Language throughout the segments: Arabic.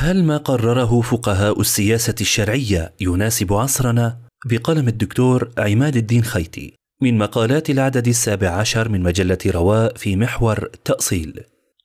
هل ما قرره فقهاء السياسة الشرعية يناسب عصرنا؟ بقلم الدكتور عماد الدين خيتي من مقالات العدد السابع عشر من مجلة رواء في محور تأصيل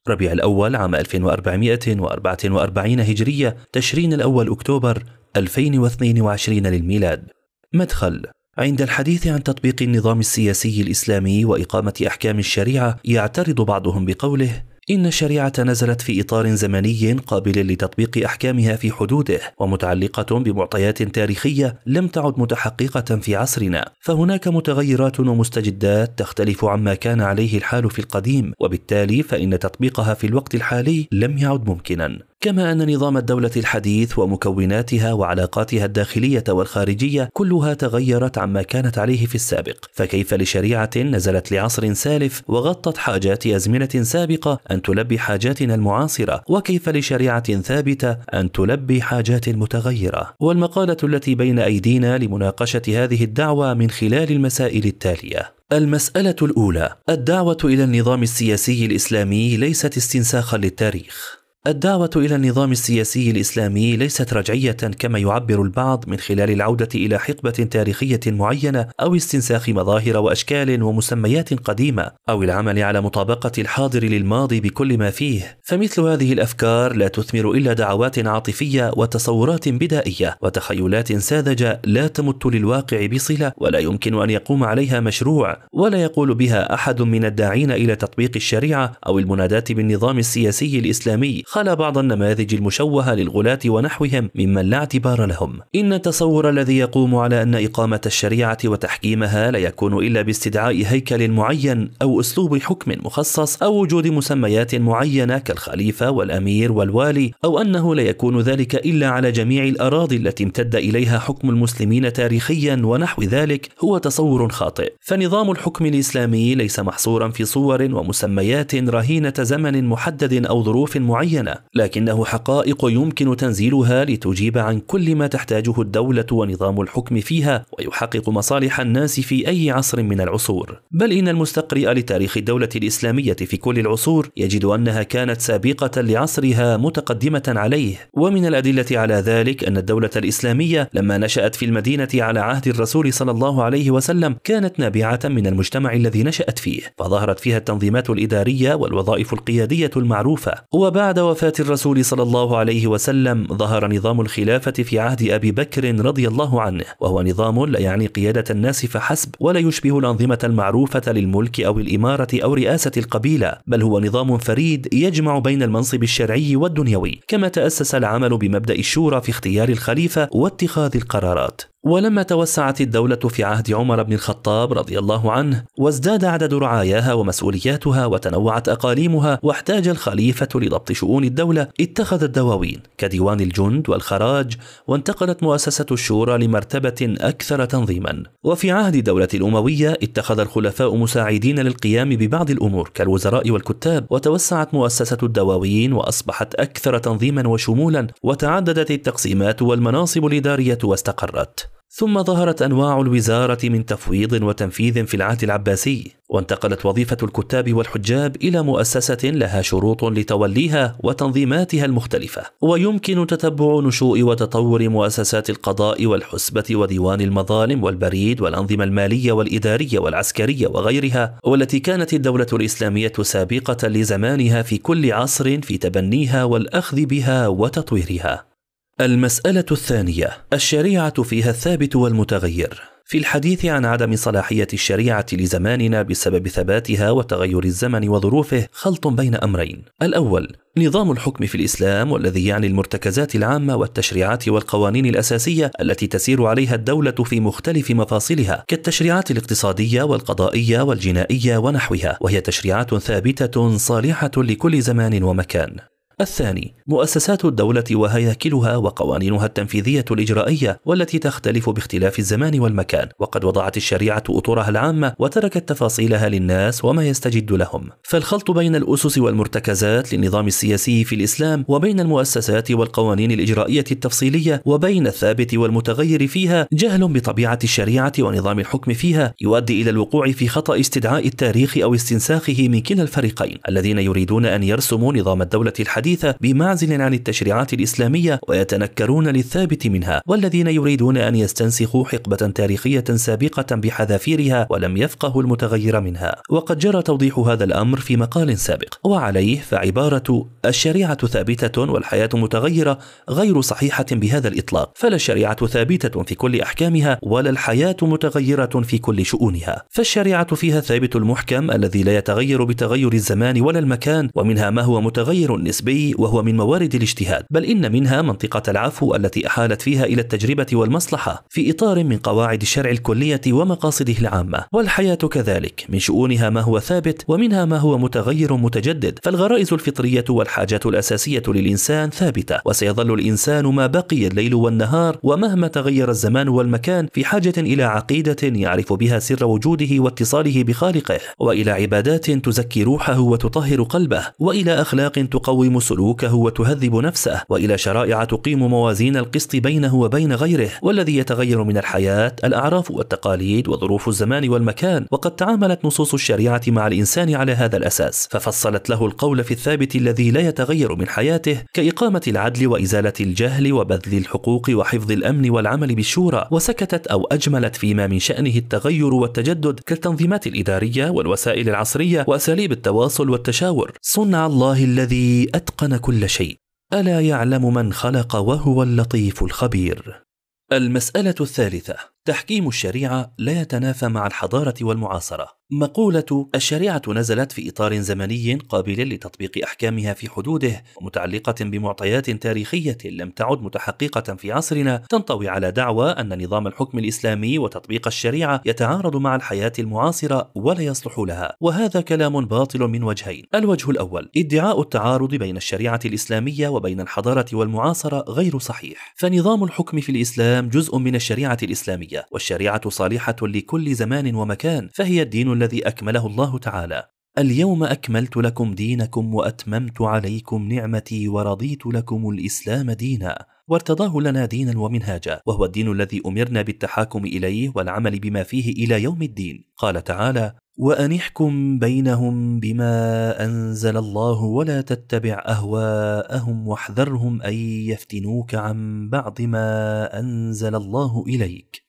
ربيع الأول عام 1444 هجرية تشرين الأول أكتوبر 2022 للميلاد مدخل عند الحديث عن تطبيق النظام السياسي الإسلامي وإقامة أحكام الشريعة يعترض بعضهم بقوله إن الشريعة نزلت في إطار زمني قابل لتطبيق أحكامها في حدوده ومتعلقة بمعطيات تاريخية لم تعد متحققة في عصرنا، فهناك متغيرات ومستجدات تختلف عما كان عليه الحال في القديم، وبالتالي فإن تطبيقها في الوقت الحالي لم يعد ممكنا. كما أن نظام الدولة الحديث ومكوناتها وعلاقاتها الداخلية والخارجية كلها تغيرت عما كانت عليه في السابق، فكيف لشريعة نزلت لعصر سالف وغطت حاجات أزمنة سابقة أن تلبي حاجاتنا المعاصرة، وكيف لشريعة ثابتة أن تلبي حاجات متغيرة. والمقالة التي بين أيدينا لمناقشة هذه الدعوة من خلال المسائل التالية: المسألة الأولى: الدعوة إلى النظام السياسي الإسلامي ليست استنساخا للتاريخ. الدعوة إلى النظام السياسي الإسلامي ليست رجعية كما يعبر البعض من خلال العودة إلى حقبة تاريخية معينة أو استنساخ مظاهر وأشكال ومسميات قديمة أو العمل على مطابقة الحاضر للماضي بكل ما فيه، فمثل هذه الأفكار لا تثمر إلا دعوات عاطفية وتصورات بدائية وتخيلات ساذجة لا تمت للواقع بصلة ولا يمكن أن يقوم عليها مشروع ولا يقول بها أحد من الداعين إلى تطبيق الشريعة أو المناداة بالنظام السياسي الإسلامي. خلا بعض النماذج المشوهة للغلاة ونحوهم ممن لا اعتبار لهم. إن التصور الذي يقوم على أن إقامة الشريعة وتحكيمها لا يكون إلا باستدعاء هيكل معين أو أسلوب حكم مخصص أو وجود مسميات معينة كالخليفة والأمير والوالي أو أنه لا يكون ذلك إلا على جميع الأراضي التي امتد إليها حكم المسلمين تاريخيا ونحو ذلك هو تصور خاطئ. فنظام الحكم الإسلامي ليس محصورا في صور ومسميات رهينة زمن محدد أو ظروف معينة. معينة لكنه حقائق يمكن تنزيلها لتجيب عن كل ما تحتاجه الدولة ونظام الحكم فيها ويحقق مصالح الناس في أي عصر من العصور. بل إن المستقرئ لتاريخ الدولة الإسلامية في كل العصور يجد أنها كانت سابقة لعصرها متقدمة عليه. ومن الأدلة على ذلك أن الدولة الإسلامية لما نشأت في المدينة على عهد الرسول صلى الله عليه وسلم كانت نابعة من المجتمع الذي نشأت فيه فظهرت فيها التنظيمات الإدارية والوظائف القيادية المعروفة. وبعد وفاة الرسول صلى الله عليه وسلم ظهر نظام الخلافة في عهد أبي بكر رضي الله عنه وهو نظام لا يعني قيادة الناس فحسب ولا يشبه الأنظمة المعروفة للملك أو الإمارة أو رئاسة القبيلة بل هو نظام فريد يجمع بين المنصب الشرعي والدنيوي كما تأسس العمل بمبدأ الشورى في اختيار الخليفة واتخاذ القرارات. ولما توسعت الدولة في عهد عمر بن الخطاب رضي الله عنه وازداد عدد رعاياها ومسؤولياتها وتنوعت أقاليمها واحتاج الخليفة لضبط شؤون الدولة اتخذ الدواوين كديوان الجند والخراج وانتقلت مؤسسة الشورى لمرتبة أكثر تنظيما. وفي عهد الدولة الأموية اتخذ الخلفاء مساعدين للقيام ببعض الأمور كالوزراء والكتاب وتوسعت مؤسسة الدواوين وأصبحت أكثر تنظيما وشمولا وتعددت التقسيمات والمناصب الإدارية واستقرت. ثم ظهرت أنواع الوزارة من تفويض وتنفيذ في العهد العباسي وانتقلت وظيفة الكتاب والحجاب إلى مؤسسة لها شروط لتوليها وتنظيماتها المختلفة. ويمكن تتبع نشوء وتطور مؤسسات القضاء والحسبة وديوان المظالم والبريد والأنظمة المالية والإدارية والعسكرية وغيرها والتي كانت الدولة الإسلامية سابقة لزمانها في كل عصر في تبنيها والأخذ بها وتطويرها. المسألة الثانية الشريعة فيها الثابت والمتغير. في الحديث عن عدم صلاحية الشريعة لزماننا بسبب ثباتها وتغير الزمن وظروفه خلط بين أمرين. الأول نظام الحكم في الإسلام والذي يعني المرتكزات العامة والتشريعات والقوانين الأساسية التي تسير عليها الدولة في مختلف مفاصلها كالتشريعات الاقتصادية والقضائية والجنائية ونحوها وهي تشريعات ثابتة صالحة لكل زمان ومكان. الثاني مؤسسات الدولة وهياكلها وقوانينها التنفيذية الإجرائية والتي تختلف باختلاف الزمان والمكان وقد وضعت الشريعة أطورها العامة وتركت تفاصيلها للناس وما يستجد لهم. فالخلط بين الأسس والمرتكزات للنظام السياسي في الإسلام وبين المؤسسات والقوانين الإجرائية التفصيلية وبين الثابت والمتغير فيها جهل بطبيعة الشريعة ونظام الحكم فيها يؤدي إلى الوقوع في خطأ استدعاء التاريخ أو استنساخه من كلا الفريقين الذين يريدون أن يرسموا نظام الدولة الحديث الحديثة بمعزل عن التشريعات الإسلامية ويتنكرون للثابت منها والذين يريدون أن يستنسخوا حقبة تاريخية سابقة بحذافيرها ولم يفقهوا المتغير منها. وقد جرى توضيح هذا الأمر في مقال سابق. وعليه فعبارة الشريعة ثابتة والحياة متغيرة غير صحيحة بهذا الإطلاق. فلا الشريعة ثابتة في كل أحكامها ولا الحياة متغيرة في كل شؤونها. فالشريعة فيها ثابت المحكم الذي لا يتغير بتغير الزمان ولا المكان ومنها ما هو متغير نسبي وهو من موارد الاجتهاد بل إن منها منطقة العفو التي أحالت فيها إلى التجربة والمصلحة في إطار من قواعد الشرع الكلية ومقاصده العامة. والحياة كذلك من شؤونها ما هو ثابت ومنها ما هو متغير متجدد فالغرائز الفطرية والحاجات الأساسية للإنسان ثابتة وسيظل الإنسان ما بقي الليل والنهار ومهما تغير الزمان والمكان في حاجة إلى عقيدة يعرف بها سر وجوده واتصاله بخالقه وإلى عبادات تزكي روحه وتطهر قلبه وإلى أخلاق تقوم سلوكه وتهذب نفسه وإلى شرائع تقيم موازين القسط بينه وبين غيره. والذي يتغير من الحياة الأعراف والتقاليد وظروف الزمان والمكان. وقد تعاملت نصوص الشريعة مع الإنسان على هذا الأساس. ففصلت له القول في الثابت الذي لا يتغير من حياته كإقامة العدل وإزالة الجهل وبذل الحقوق وحفظ الأمن والعمل بالشورى. وسكتت أو أجملت فيما من شأنه التغير والتجدد كالتنظيمات الإدارية والوسائل العصرية وأساليب التواصل والتشاور. صنع الله الذي أتقن كل شيء. ألا يعلم من خلق وهو اللطيف الخبير. المسألة الثالثة. تحكيم الشريعة لا يتنافى مع الحضارة والمعاصرة. مقولة الشريعة نزلت في إطار زمني قابل لتطبيق أحكامها في حدوده ومتعلقة بمعطيات تاريخية لم تعد متحققة في عصرنا تنطوي على دعوى أن نظام الحكم الإسلامي وتطبيق الشريعة يتعارض مع الحياة المعاصرة ولا يصلح لها وهذا كلام باطل من وجهين. الوجه الأول ادعاء التعارض بين الشريعة الإسلامية وبين الحضارة والمعاصرة غير صحيح. فنظام الحكم في الإسلام جزء من الشريعة الإسلامية. والشريعة صالحة لكل زمان ومكان فهي الدين الذي أكمله الله تعالى. اليوم أكملت لكم دينكم وأتممت عليكم نعمتي ورضيت لكم الإسلام دينا. وارتضاه لنا دينا ومنهاجا وهو الدين الذي أمرنا بالتحاكم إليه والعمل بما فيه إلى يوم الدين. قال تعالى وأن احكم بينهم بما أنزل الله ولا تتبع أهواءهم واحذرهم أن يفتنوك عن بعض ما أنزل الله إليك.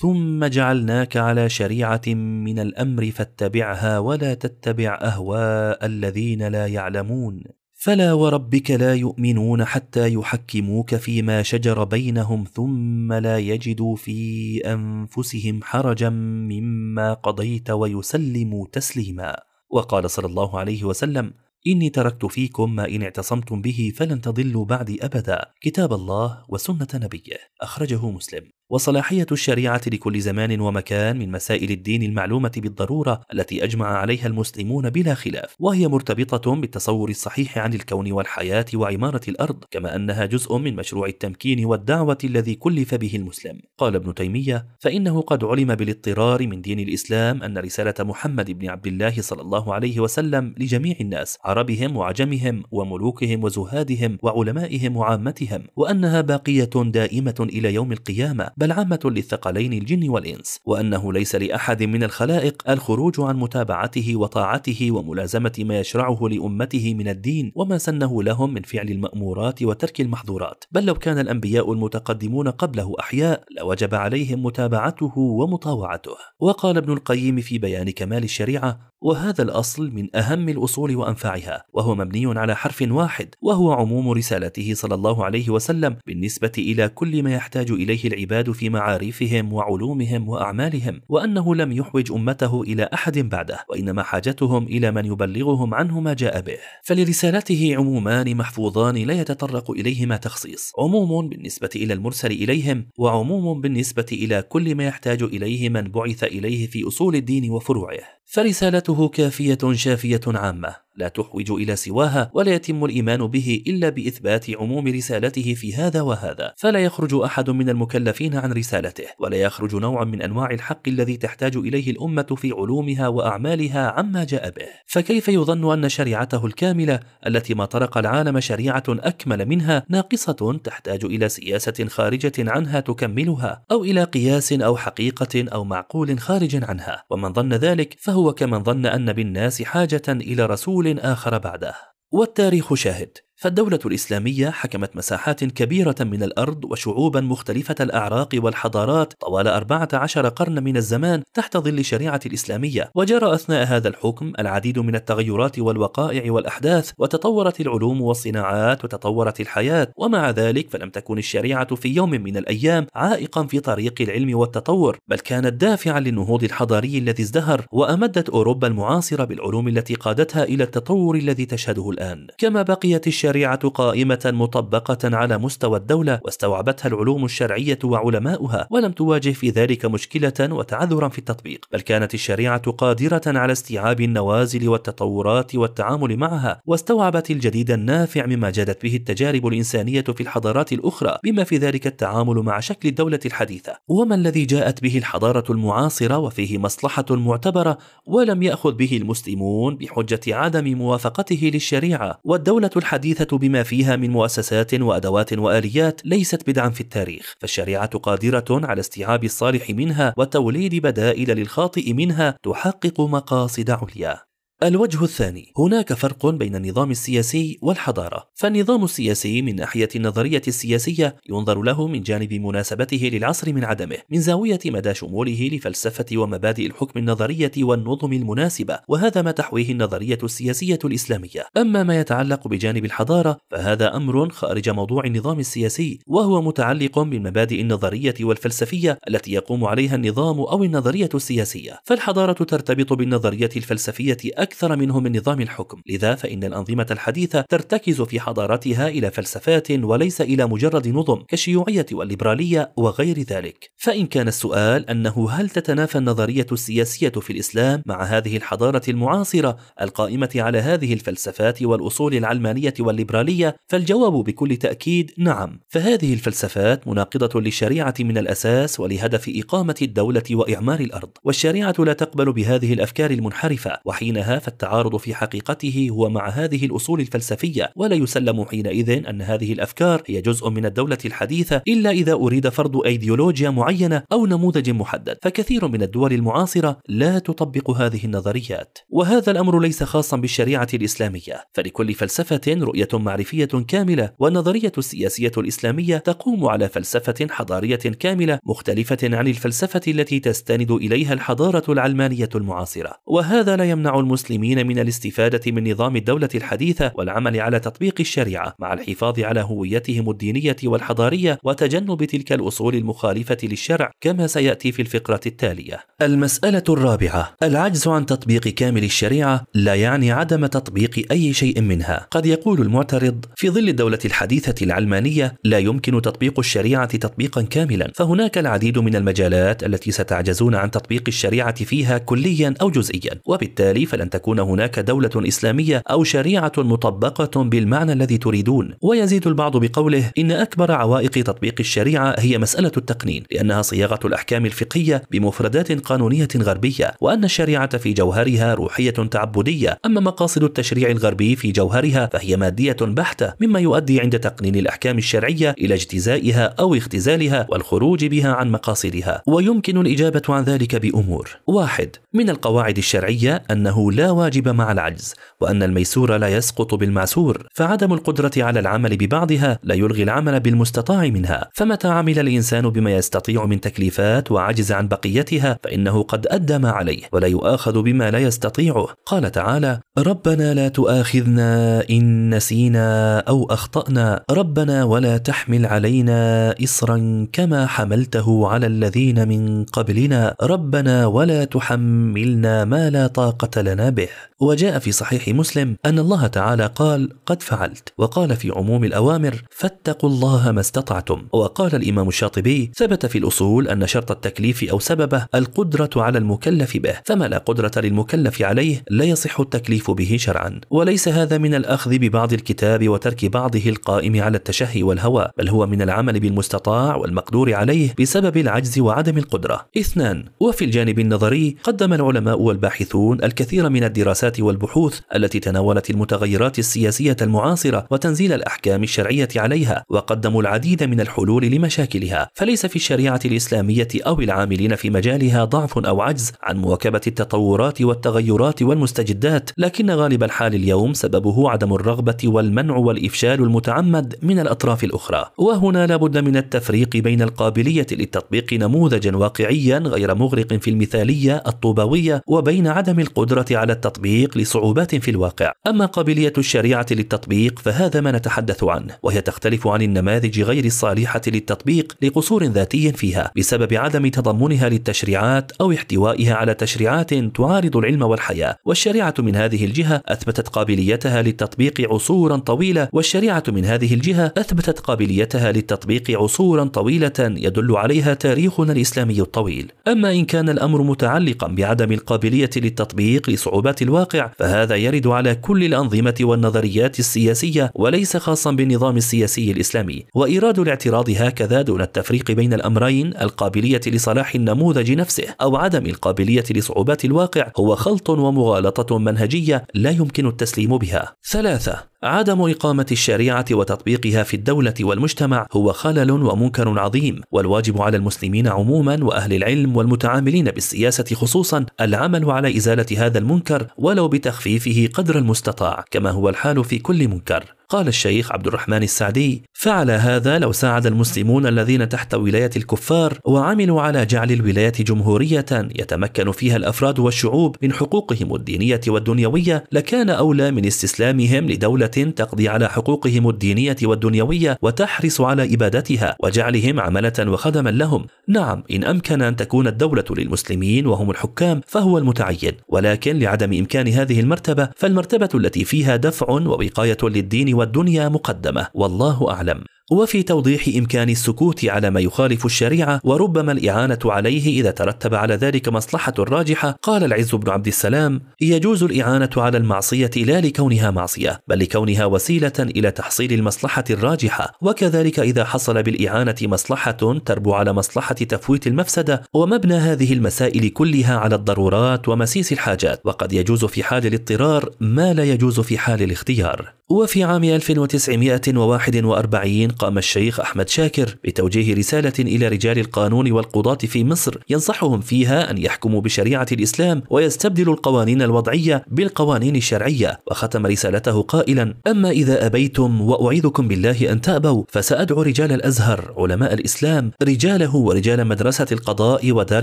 ثم جعلناك على شريعة من الأمر فاتبعها ولا تتبع أهواء الذين لا يعلمون. فلا وربك لا يؤمنون حتى يحكموك فيما شجر بينهم ثم لا يجدوا في أنفسهم حرجا مما قضيت ويسلموا تسليما. وقال صلى الله عليه وسلم إني تركت فيكم ما إن اعتصمتم به فلن تضلوا بعدي أبدا. كتاب الله وسنة نبيه. أخرجه مسلم. وصلاحية الشريعة لكل زمان ومكان من مسائل الدين المعلومة بالضرورة التي أجمع عليها المسلمون بلا خلاف وهي مرتبطة بالتصور الصحيح عن الكون والحياة وعمارة الأرض كما أنها جزء من مشروع التمكين والدعوة الذي كلف به المسلم. قال ابن تيمية فإنه قد علم بالاضطرار من دين الإسلام أن رسالة محمد بن عبد الله صلى الله عليه وسلم لجميع الناس عربهم وعجمهم وملوكهم وزهادهم وعلمائهم وعامتهم وأنها باقية دائمة إلى يوم القيامة بل عامة للثقلين الجن والإنس وأنه ليس لأحد من الخلائق الخروج عن متابعته وطاعته وملازمة ما يشرعه لأمته من الدين وما سنه لهم من فعل المأمورات وترك المحظورات. بل لو كان الأنبياء المتقدمون قبله أحياء لوجب عليهم متابعته ومطاوعته. وقال ابن القيم في بيان كمال الشريعة وهذا الأصل من أهم الأصول وأنفعها وهو مبني على حرف واحد وهو عموم رسالته صلى الله عليه وسلم بالنسبة إلى كل ما يحتاج إليه العباد في معارفهم وعلومهم وأعمالهم وأنه لم يحوج أمته إلى أحد بعده وإنما حاجتهم إلى من يبلغهم عنه ما جاء به. فلرسالته عمومان محفوظان لا يتطرق إليهما تخصيص عموم بالنسبة إلى المرسل إليهم وعموم بالنسبة إلى كل ما يحتاج إليه من بعث إليه في أصول الدين وفروعه. فرسالته كافية شافية عامة. لا تحوج إلى سواها ولا يتم الإيمان به إلا بإثبات عموم رسالته في هذا وهذا. فلا يخرج أحد من المكلفين عن رسالته ولا يخرج نوع من أنواع الحق الذي تحتاج إليه الأمة في علومها وأعمالها عما جاء به. فكيف يظن أن شريعته الكاملة التي ما طرق العالم شريعة أكمل منها ناقصة تحتاج إلى سياسة خارجة عنها تكملها أو إلى قياس أو حقيقة أو معقول خارج عنها؟ ومن ظن ذلك فهو كمن ظن أن بالناس حاجة إلى رسول آخر بعده. والتاريخ شاهد. فالدولة الإسلامية حكمت مساحات كبيرة من الأرض وشعوبا مختلفة الأعراق والحضارات طوال 14 قرن من الزمان تحت ظل الشريعة الإسلامية. وجرى أثناء هذا الحكم العديد من التغيرات والوقائع والأحداث وتطورت العلوم والصناعات وتطورت الحياة. ومع ذلك فلم تكن الشريعة في يوم من الأيام عائقا في طريق العلم والتطور بل كانت دافعا للنهوض الحضاري الذي ازدهر وأمدت أوروبا المعاصرة بالعلوم التي قادتها إلى التطور الذي تشهده الآن. كما بقيت الشريعة قائمة مطبقة على مستوى الدولة واستوعبتها العلوم الشرعية وعلماؤها ولم تواجه في ذلك مشكلة وتعذرا في التطبيق. بل كانت الشريعة قادرة على استيعاب النوازل والتطورات والتعامل معها واستوعبت الجديد النافع مما جادت به التجارب الإنسانية في الحضارات الأخرى بما في ذلك التعامل مع شكل الدولة الحديثة. وما الذي جاءت به الحضارة المعاصرة وفيه مصلحة معتبرة ولم يأخذ به المسلمون بحجة عدم موافقته للشريعة والدولة الحديثة بما فيها من مؤسسات وأدوات وآليات ليست بدعا في التاريخ فالشريعة قادرة على استيعاب الصالح منها وتوليد بدائل للخاطئ منها تحقق مقاصد عليا. الوجه الثاني هناك فرق بين النظام السياسي والحضارة. فالنظام السياسي من ناحية النظرية السياسية ينظر له من جانب مناسبته للعصر من عدمه من زاوية مدى شموله لفلسفة ومبادئ الحكم النظرية والنظم المناسبة وهذا ما تحويه النظرية السياسية الإسلامية. أما ما يتعلق بجانب الحضارة فهذا أمر خارج موضوع النظام السياسي وهو متعلق بالمبادئ النظرية والفلسفية التي يقوم عليها النظام أو النظرية السياسية. فالحضارة ترتبط بالنظرية الفلسفية أكثر منه من نظام الحكم. لذا فإن الأنظمة الحديثة ترتكز في حضارتها إلى فلسفات وليس إلى مجرد نظم كالشيوعية والليبرالية وغير ذلك. فإن كان السؤال أنه هل تتنافى النظرية السياسية في الإسلام مع هذه الحضارة المعاصرة القائمة على هذه الفلسفات والأصول العلمانية والليبرالية؟ فالجواب بكل تأكيد نعم. فهذه الفلسفات مناقضة للشريعة من الأساس ولهدف إقامة الدولة وإعمار الأرض. والشريعة لا تقبل بهذه الأفكار المنحرفة. وحينها فالتعارض في حقيقته هو مع هذه الأصول الفلسفية ولا يسلم حينئذ أن هذه الأفكار هي جزء من الدولة الحديثة إلا إذا أريد فرض أيديولوجيا معينة أو نموذج محدد. فكثير من الدول المعاصرة لا تطبق هذه النظريات وهذا الأمر ليس خاصا بالشريعة الإسلامية. فلكل فلسفة رؤية معرفية كاملة والنظرية السياسية الإسلامية تقوم على فلسفة حضارية كاملة مختلفة عن الفلسفة التي تستند إليها الحضارة العلمانية المعاصرة. وهذا لا يمنع المسلمين المسلمين من الاستفادة من نظام الدولة الحديثة والعمل على تطبيق الشريعة مع الحفاظ على هويتهم الدينية والحضارية وتجنب تلك الأصول المخالفة للشرع كما سيأتي في الفقرة التالية. المسألة الرابعة: العجز عن تطبيق كامل الشريعة لا يعني عدم تطبيق أي شيء منها. قد يقول المعترض: في ظل الدولة الحديثة العلمانية لا يمكن تطبيق الشريعة تطبيقا كاملا، فهناك العديد من المجالات التي ستعجزون عن تطبيق الشريعة فيها كليا أو جزئيا، وبالتالي فلن تكون هناك دولة إسلامية أو شريعة مطبقة بالمعنى الذي تريدون. ويزيد البعض بقوله إن أكبر عوائق تطبيق الشريعة هي مسألة التقنين لأنها صياغة الأحكام الفقهية بمفردات قانونية غربية وأن الشريعة في جوهرها روحية تعبدية. أما مقاصد التشريع الغربي في جوهرها فهي مادية بحتة مما يؤدي عند تقنين الأحكام الشرعية إلى اجتزائها أو اختزالها والخروج بها عن مقاصدها. ويمكن الإجابة عن ذلك بأمور. واحد من القواعد الشرعية أنه لا واجب مع العجز وأن الميسور لا يسقط بالمعسور فعدم القدرة على العمل ببعضها لا يلغي العمل بالمستطاع منها. فمتى عمل الإنسان بما يستطيع من تكليفات وعجز عن بقيتها؟ فإنه قد أدى ما عليه ولا يؤاخذ بما لا يستطيعه. قال تعالى ربنا لا تؤاخذنا إن نسينا أو أخطأنا. ربنا ولا تحمل علينا إصرا كما حملته على الذين من قبلنا. ربنا ولا تحملنا ما لا طاقة لنا به. وجاء في صحيح مسلم أن الله تعالى قال قد فعلت. وقال في عموم الأوامر فاتقوا الله ما استطعتم. وقال الإمام الشاطبي ثبت في الأصول أن شرط التكليف أو سببه القدرة على المكلف به فما لا قدرة للمكلف عليه لا يصح التكليف به شرعا. وليس هذا من الأخذ ببعض الكتاب وترك بعضه القائم على التشهي والهوى بل هو من العمل بالمستطاع والمقدور عليه بسبب العجز وعدم القدرة. اثنان وفي الجانب النظري قدم العلماء والباحثون الكثير من من الدراسات والبحوث التي تناولت المتغيرات السياسية المعاصرة وتنزيل الأحكام الشرعية عليها وقدموا العديد من الحلول لمشاكلها. فليس في الشريعة الإسلامية أو العاملين في مجالها ضعف أو عجز عن مواكبة التطورات والتغيرات والمستجدات لكن غالب الحال اليوم سببه عدم الرغبة والمنع والإفشال المتعمد من الأطراف الأخرى. وهنا لابد من التفريق بين القابلية للتطبيق نموذجا واقعيا غير مغرق في المثالية الطوبوية وبين عدم القدرة على التطبيق لصعوبات في الواقع. أما قابلية الشريعة للتطبيق فهذا ما نتحدث عنه وهي تختلف عن النماذج غير الصالحة للتطبيق لقصور ذاتي فيها. بسبب عدم تضمنها للتشريعات أو احتوائها على تشريعات تعارض العلم والحياة والشريعة من هذه الجهة أثبتت قابليتها للتطبيق عصورا طويلة والشريعة من هذه الجهة أثبتت قابليتها للتطبيق عصورا طويلة يدل عليها تاريخنا الإسلامي الطويل. أما إن كان الأمر متعلقا بعدم القابلية للتطبيق لصعوبات الواقع فهذا يرد على كل الأنظمة والنظريات السياسية وليس خاصا بالنظام السياسي الإسلامي. وإيراد الاعتراض هكذا دون التفريق بين الأمرين القابلية لصلاح النموذج نفسه أو عدم القابلية لصعوبات الواقع هو خلط ومغالطة منهجية لا يمكن التسليم بها. ثلاثة عدم إقامة الشريعة وتطبيقها في الدولة والمجتمع هو خلل ومنكر عظيم والواجب على المسلمين عموما وأهل العلم والمتعاملين بالسياسة خصوصا العمل على إزالة هذا المنكر ولو بتخفيفه قدر المستطاع كما هو الحال في كل منكر. قال الشيخ عبد الرحمن السعدي فعل هذا لو ساعد المسلمون الذين تحت ولاية الكفار وعملوا على جعل الولاية جمهورية يتمكن فيها الأفراد والشعوب من حقوقهم الدينية والدنيوية لكان أولى من استسلامهم لدولة تقضي على حقوقهم الدينية والدنيوية وتحرص على إبادتها وجعلهم عملة وخدما لهم. نعم إن أمكن أن تكون الدولة للمسلمين وهم الحكام فهو المتعين ولكن لعدم إمكان هذه المرتبة فالمرتبة التي فيها دفع ووقاية للدين والدنيا مقدمة والله أعلم. وفي توضيح إمكان السكوت على ما يخالف الشريعة وربما الإعانة عليه إذا ترتب على ذلك مصلحة راجحة. قال العز بن عبد السلام يجوز الإعانة على المعصية لا لكونها معصية بل لكونها وسيلة إلى تحصيل المصلحة الراجحة. وكذلك إذا حصل بالإعانة مصلحة تربو على مصلحة تفويت المفسدة ومبنى هذه المسائل كلها على الضرورات ومسيس الحاجات. وقد يجوز في حال الاضطرار ما لا يجوز في حال الاختيار. وفي عام 1941 قام الشيخ أحمد شاكر بتوجيه رسالة إلى رجال القانون والقضاة في مصر ينصحهم فيها أن يحكموا بشريعة الإسلام ويستبدلوا القوانين الوضعية بالقوانين الشرعية. وختم رسالته قائلا أما إذا أبيتم وأعيذكم بالله أن تأبوا فسأدعو رجال الأزهر علماء الإسلام رجاله ورجال مدرسة القضاء ودار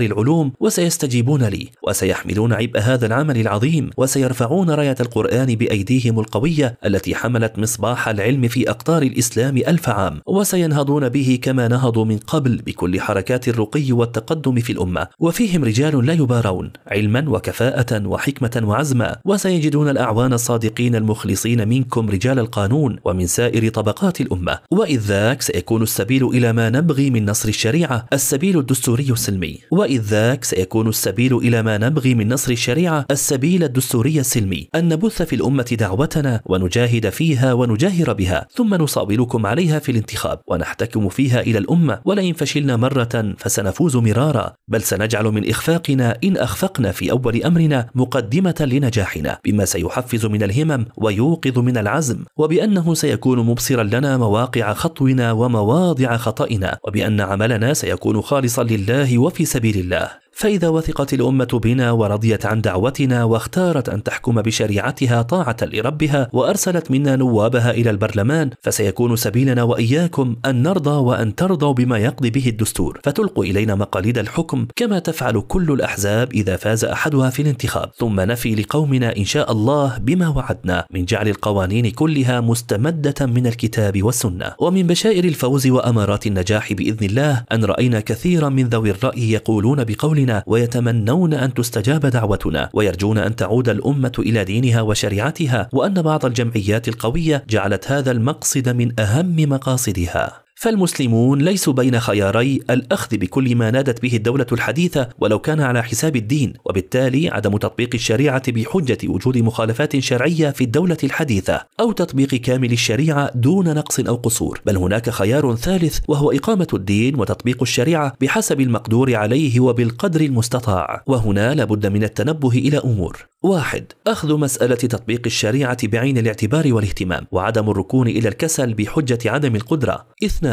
العلوم وسيستجيبون لي وسيحملون عبء هذا العمل العظيم وسيرفعون راية القرآن بأيديهم القوية التي حملت مصباح العلم في أقطار الإسلام ألف عام. وسينهضون به كما نهضوا من قبل بكل حركات الرقي والتقدم في الأمة. وفيهم رجال لا يبارون علما وكفاءة وحكمة وعزما. وسيجدون الأعوان الصادقين المخلصين منكم رجال القانون ومن سائر طبقات الأمة. وإذ ذاك سيكون السبيل إلى ما نبغي من نصر الشريعة السبيل الدستوري السلمي. وإذ ذاك سيكون السبيل إلى ما نبغي من نصر الشريعة السبيل الدستوري السلمي. أن نبث في الأمة دعوتنا ونجاهد فيها ونجاهر بها ثم نصابلكم عليها في الانتخاب ونحتكم فيها إلى الأمة ولئن فشلنا مرة فسنفوز مرارا بل سنجعل من إخفاقنا إن أخفقنا في أول أمرنا مقدمة لنجاحنا بما سيحفز من الهمم ويوقظ من العزم وبأنه سيكون مبصرا لنا مواقع خطونا ومواضع خطئنا وبأن عملنا سيكون خالصا لله وفي سبيل الله. فإذا وثقت الأمة بنا ورضيت عن دعوتنا واختارت أن تحكم بشريعتها طاعة لربها وأرسلت منا نوابها إلى البرلمان فسيكون سبيلنا وإياكم أن نرضى وأن ترضوا بما يقضي به الدستور. فتلقوا إلينا مقاليد الحكم كما تفعل كل الأحزاب إذا فاز أحدها في الانتخاب. ثم نفي لقومنا إن شاء الله بما وعدنا من جعل القوانين كلها مستمدة من الكتاب والسنة. ومن بشائر الفوز وأمارات النجاح بإذن الله أن رأينا كثيرا من ذوي الرأي يقولون بقولنا ديننا ويتمنون أن تستجاب دعوتنا ويرجون أن تعود الأمة إلى دينها وشريعتها وأن بعض الجمعيات القوية جعلت هذا المقصد من أهم مقاصدها. فالمسلمون ليسوا بين خياري الأخذ بكل ما نادت به الدولة الحديثة ولو كان على حساب الدين وبالتالي عدم تطبيق الشريعة بحجة وجود مخالفات شرعية في الدولة الحديثة أو تطبيق كامل الشريعة دون نقص أو قصور. بل هناك خيار ثالث وهو إقامة الدين وتطبيق الشريعة بحسب المقدور عليه وبالقدر المستطاع. وهنا لابد من التنبه إلى أمور. واحد أخذ مسألة تطبيق الشريعة بعين الاعتبار والاهتمام وعدم الركون إلى الكسل بحجة عدم القدرة. اثنان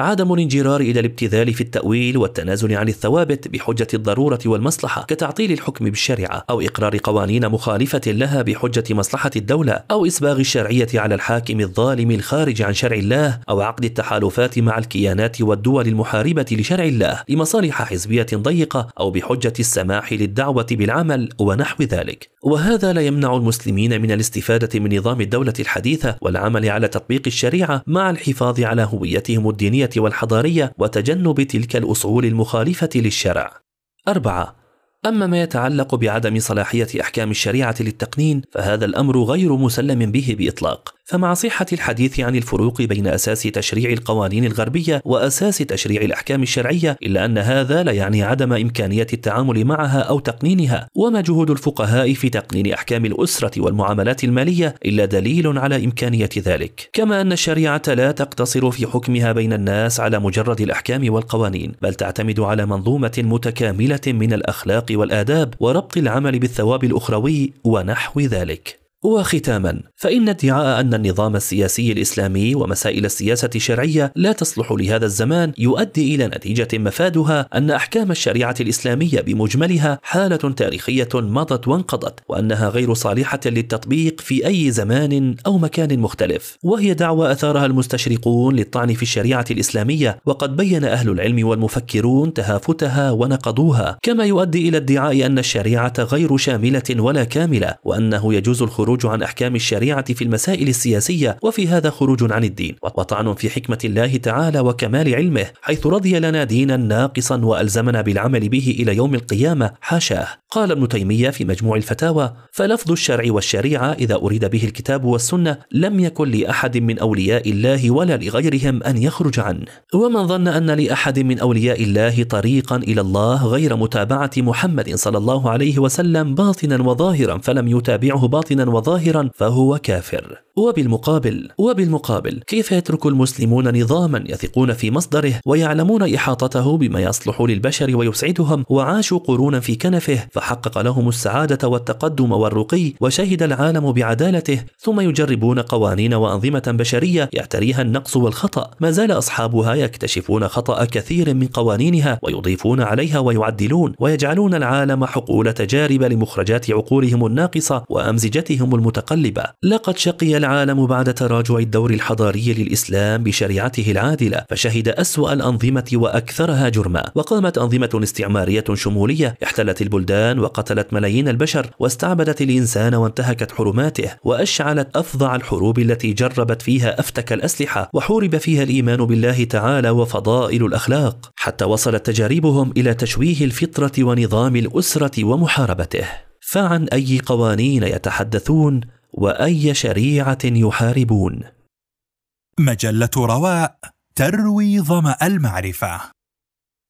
عدم الانجرار إلى الابتذال في التأويل والتنازل عن الثوابت بحجة الضرورة والمصلحة كتعطيل الحكم بالشريعة أو إقرار قوانين مخالفة لها بحجة مصلحة الدولة أو إسباغ الشرعية على الحاكم الظالم الخارج عن شرع الله أو عقد التحالفات مع الكيانات والدول المحاربة لشرع الله لمصالح حزبية ضيقة أو بحجة السماح للدعوة بالعمل ونحو ذلك. وهذا لا يمنع المسلمين من الاستفادة من نظام الدولة الحديثة والعمل على تطبيق الشريعة مع الحفاظ على هويتهم الدينية والحضارية وتجنب تلك الأصول المخالفة للشرع. أربعة أما ما يتعلق بعدم صلاحية أحكام الشريعة للتقنين فهذا الأمر غير مسلم به بإطلاق. فمع صحة الحديث عن الفروق بين أساس تشريع القوانين الغربية وأساس تشريع الأحكام الشرعية إلا أن هذا لا يعني عدم إمكانية التعامل معها أو تقنينها. وما جهود الفقهاء في تقنين أحكام الأسرة والمعاملات المالية إلا دليل على إمكانية ذلك. كما أن الشريعة لا تقتصر في حكمها بين الناس على مجرد الأحكام والقوانين بل تعتمد على منظومة متكاملة من الأخلاق والآداب وربط العمل بالثواب الأخروي ونحو ذلك. وختاما فإن ادعاء أن النظام السياسي الإسلامي ومسائل السياسة الشرعية لا تصلح لهذا الزمان يؤدي إلى نتيجة مفادها أن أحكام الشريعة الإسلامية بمجملها حالة تاريخية مضت وانقضت وأنها غير صالحة للتطبيق في أي زمان أو مكان مختلف. وهي دعوى أثارها المستشرقون للطعن في الشريعة الإسلامية وقد بين أهل العلم والمفكرون تهافتها ونقضوها. كما يؤدي إلى ادعاء أن الشريعة غير شاملة ولا كاملة وأنه يجوز الخروج الخروج عن أحكام الشريعة في المسائل السياسية وفي هذا خروج عن الدين وطعن في حكمة الله تعالى وكمال علمه حيث رضي لنا دينا ناقصا وألزمنا بالعمل به إلى يوم القيامة حاشاه. قال ابن تيمية في مجموع الفتاوى فلفظ الشرع والشريعة إذا أريد به الكتاب والسنة لم يكن لأحد من أولياء الله ولا لغيرهم أن يخرج عنه. ومن ظن أن لأحد من أولياء الله طريقا إلى الله غير متابعة محمد صلى الله عليه وسلم باطنا وظاهرا فلم يتابعه باطنا وظاهرا فهو كافر. وبالمقابل وبالمقابل كيف يترك المسلمون نظاما يثقون في مصدره ويعلمون إحاطته بما يصلح للبشر ويسعدهم وعاشوا قرونا في كنفه؟ فحقق لهم السعادة والتقدم والرقي وشهد العالم بعدالته ثم يجربون قوانين وأنظمة بشرية يعتريها النقص والخطأ. ما زال أصحابها يكتشفون خطأ كثير من قوانينها ويضيفون عليها ويعدلون ويجعلون العالم حقول تجارب لمخرجات عقولهم الناقصة وأمزجتهم المتقلبة. لقد شقي العالم بعد تراجع الدور الحضاري للإسلام بشريعته العادلة فشهد أسوأ الأنظمة وأكثرها جرما. وقامت أنظمة استعمارية شمولية احتلت البلدان وقتلت ملايين البشر واستعبدت الإنسان وانتهكت حرماته وأشعلت أفظع الحروب التي جربت فيها أفتك الأسلحة وحورب فيها الإيمان بالله تعالى وفضائل الأخلاق. حتى وصلت تجاربهم إلى تشويه الفطرة ونظام الأسرة ومحاربته. فعن أي قوانين يتحدثون وأي شريعة يحاربون؟ مجلة رواء تروي ظما المعرفة.